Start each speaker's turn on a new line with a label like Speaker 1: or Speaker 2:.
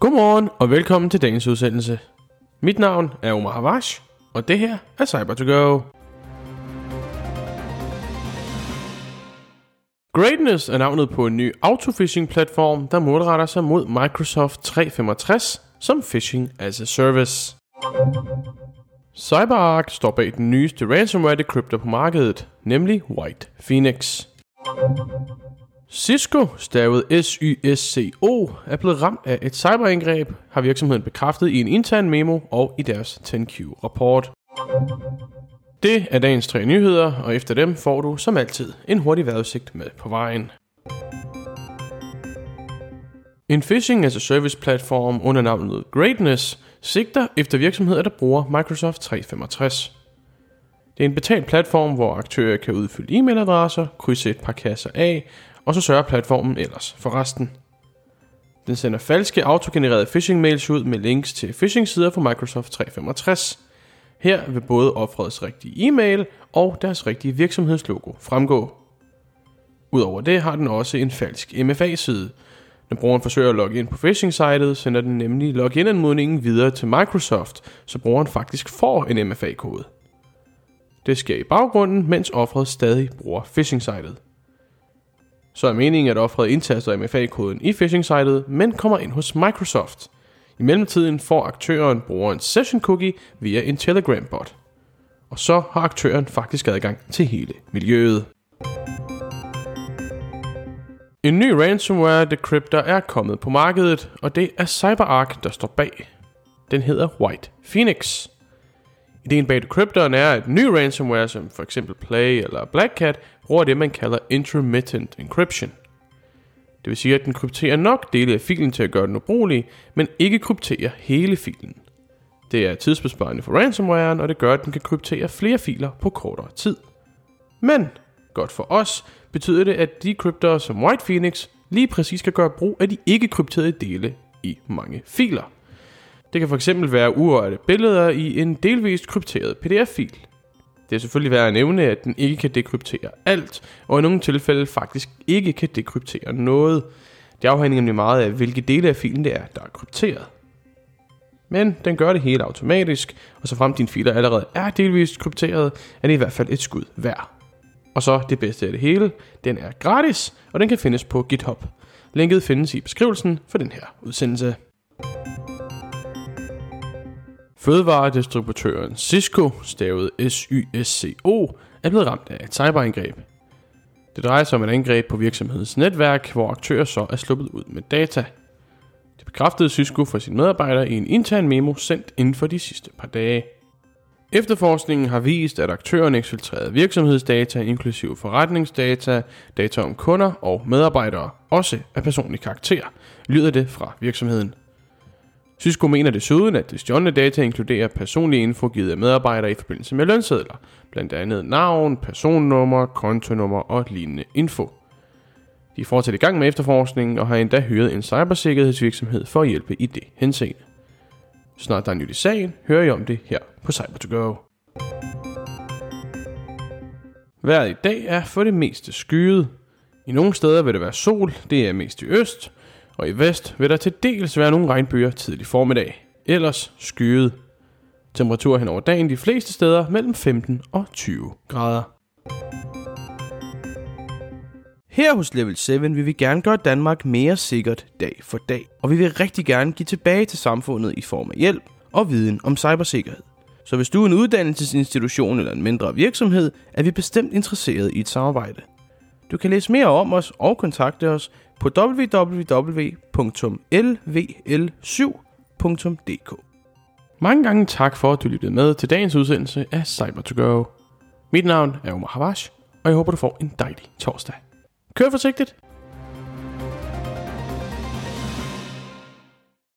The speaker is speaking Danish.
Speaker 1: Godmorgen og velkommen til dagens udsendelse. Mit navn er Omar Havash, og det her er cyber to go Greatness er navnet på en ny autofishing-platform, der målretter sig mod Microsoft 365 som Phishing as a Service. CyberArk står bag den nyeste ransomware decryptor på markedet, nemlig White Phoenix. Cisco, stavet S-Y-S-C-O, er blevet ramt af et cyberangreb, har virksomheden bekræftet i en intern memo og i deres 10Q-rapport. Det er dagens tre nyheder, og efter dem får du som altid en hurtig vejrudsigt med på vejen. En phishing as a service platform under navnet Greatness sigter efter virksomheder, der bruger Microsoft 365. Det er en betalt platform, hvor aktører kan udfylde e-mailadresser, krydse et par kasser af, og så sørger platformen ellers for resten. Den sender falske autogenererede phishing mails ud med links til phishing sider for Microsoft 365. Her vil både offrets rigtige e-mail og deres rigtige virksomhedslogo fremgå. Udover det har den også en falsk MFA-side. Når brugeren forsøger at logge ind på phishing-sitet, sender den nemlig login-anmodningen videre til Microsoft, så brugeren faktisk får en MFA-kode. Det sker i baggrunden, mens offeret stadig bruger phishing-sitet. Så er meningen, at offeret indtaster MFA-koden i phishing-sitet, men kommer ind hos Microsoft. I mellemtiden får aktøren brugerens session cookie via en Telegram-bot. Og så har aktøren faktisk adgang til hele miljøet. En ny ransomware decryptor er kommet på markedet, og det er CyberArk, der står bag. Den hedder White Phoenix. Ideen bag decryptoren er, at ny ransomware som for eksempel Play eller Black Cat bruger det, man kalder intermittent encryption. Det vil sige, at den krypterer nok dele af filen til at gøre den ubrugelig, men ikke krypterer hele filen. Det er tidsbesparende for ransomwaren, og det gør, at den kan kryptere flere filer på kortere tid. Men, godt for os, betyder det, at decryptorer som White Phoenix lige præcis kan gøre brug af de ikke krypterede dele i mange filer. Det kan fx være urørte billeder i en delvist krypteret PDF-fil. Det er selvfølgelig værd at nævne, at den ikke kan dekryptere alt, og i nogle tilfælde faktisk ikke kan dekryptere noget. Det afhænger nemlig meget af, hvilke dele af filen det er, der er krypteret. Men den gør det hele automatisk, og så frem din filer allerede er delvist krypteret, er det i hvert fald et skud værd. Og så det bedste af det hele, den er gratis, og den kan findes på GitHub. Linket findes i beskrivelsen for den her udsendelse. Fødevaredistributøren Cisco, stavet S-Y-S-C-O, er blevet ramt af et cyberangreb. Det drejer sig om et angreb på virksomhedens netværk, hvor aktører så er sluppet ud med data. Det bekræftede Cisco for sine medarbejdere i en intern memo sendt inden for de sidste par dage. Efterforskningen har vist, at aktøren eksfiltrerede virksomhedsdata, inklusive forretningsdata, data om kunder og medarbejdere, også af personlig karakter, lyder det fra virksomheden. Cisco mener desuden, at de stjålne data inkluderer personlige info givet af medarbejdere i forbindelse med lønsedler, blandt andet navn, personnummer, kontonummer og lignende info. De er fortsat i gang med efterforskningen og har endda hyret en cybersikkerhedsvirksomhed for at hjælpe i det henseende. Snart der er nyt i sagen, hører I om det her på cyber to go Vejret i dag er for det meste skyet. I nogle steder vil det være sol, det er mest i øst, og i vest vil der til dels være nogle regnbyer tidlig formiddag. Ellers skyet. Temperatur hen over dagen de fleste steder mellem 15 og 20 grader. Her hos Level 7 vil vi gerne gøre Danmark mere sikkert dag for dag, og vi vil rigtig gerne give tilbage til samfundet i form af hjælp og viden om cybersikkerhed. Så hvis du er en uddannelsesinstitution eller en mindre virksomhed, er vi bestemt interesseret i et samarbejde. Du kan læse mere om os og kontakte os på www.lvl7.dk. Mange gange tak for, at du lyttede med til dagens udsendelse af cyber to go Mit navn er Omar Havash, og jeg håber, du får en dejlig torsdag. Kør forsigtigt!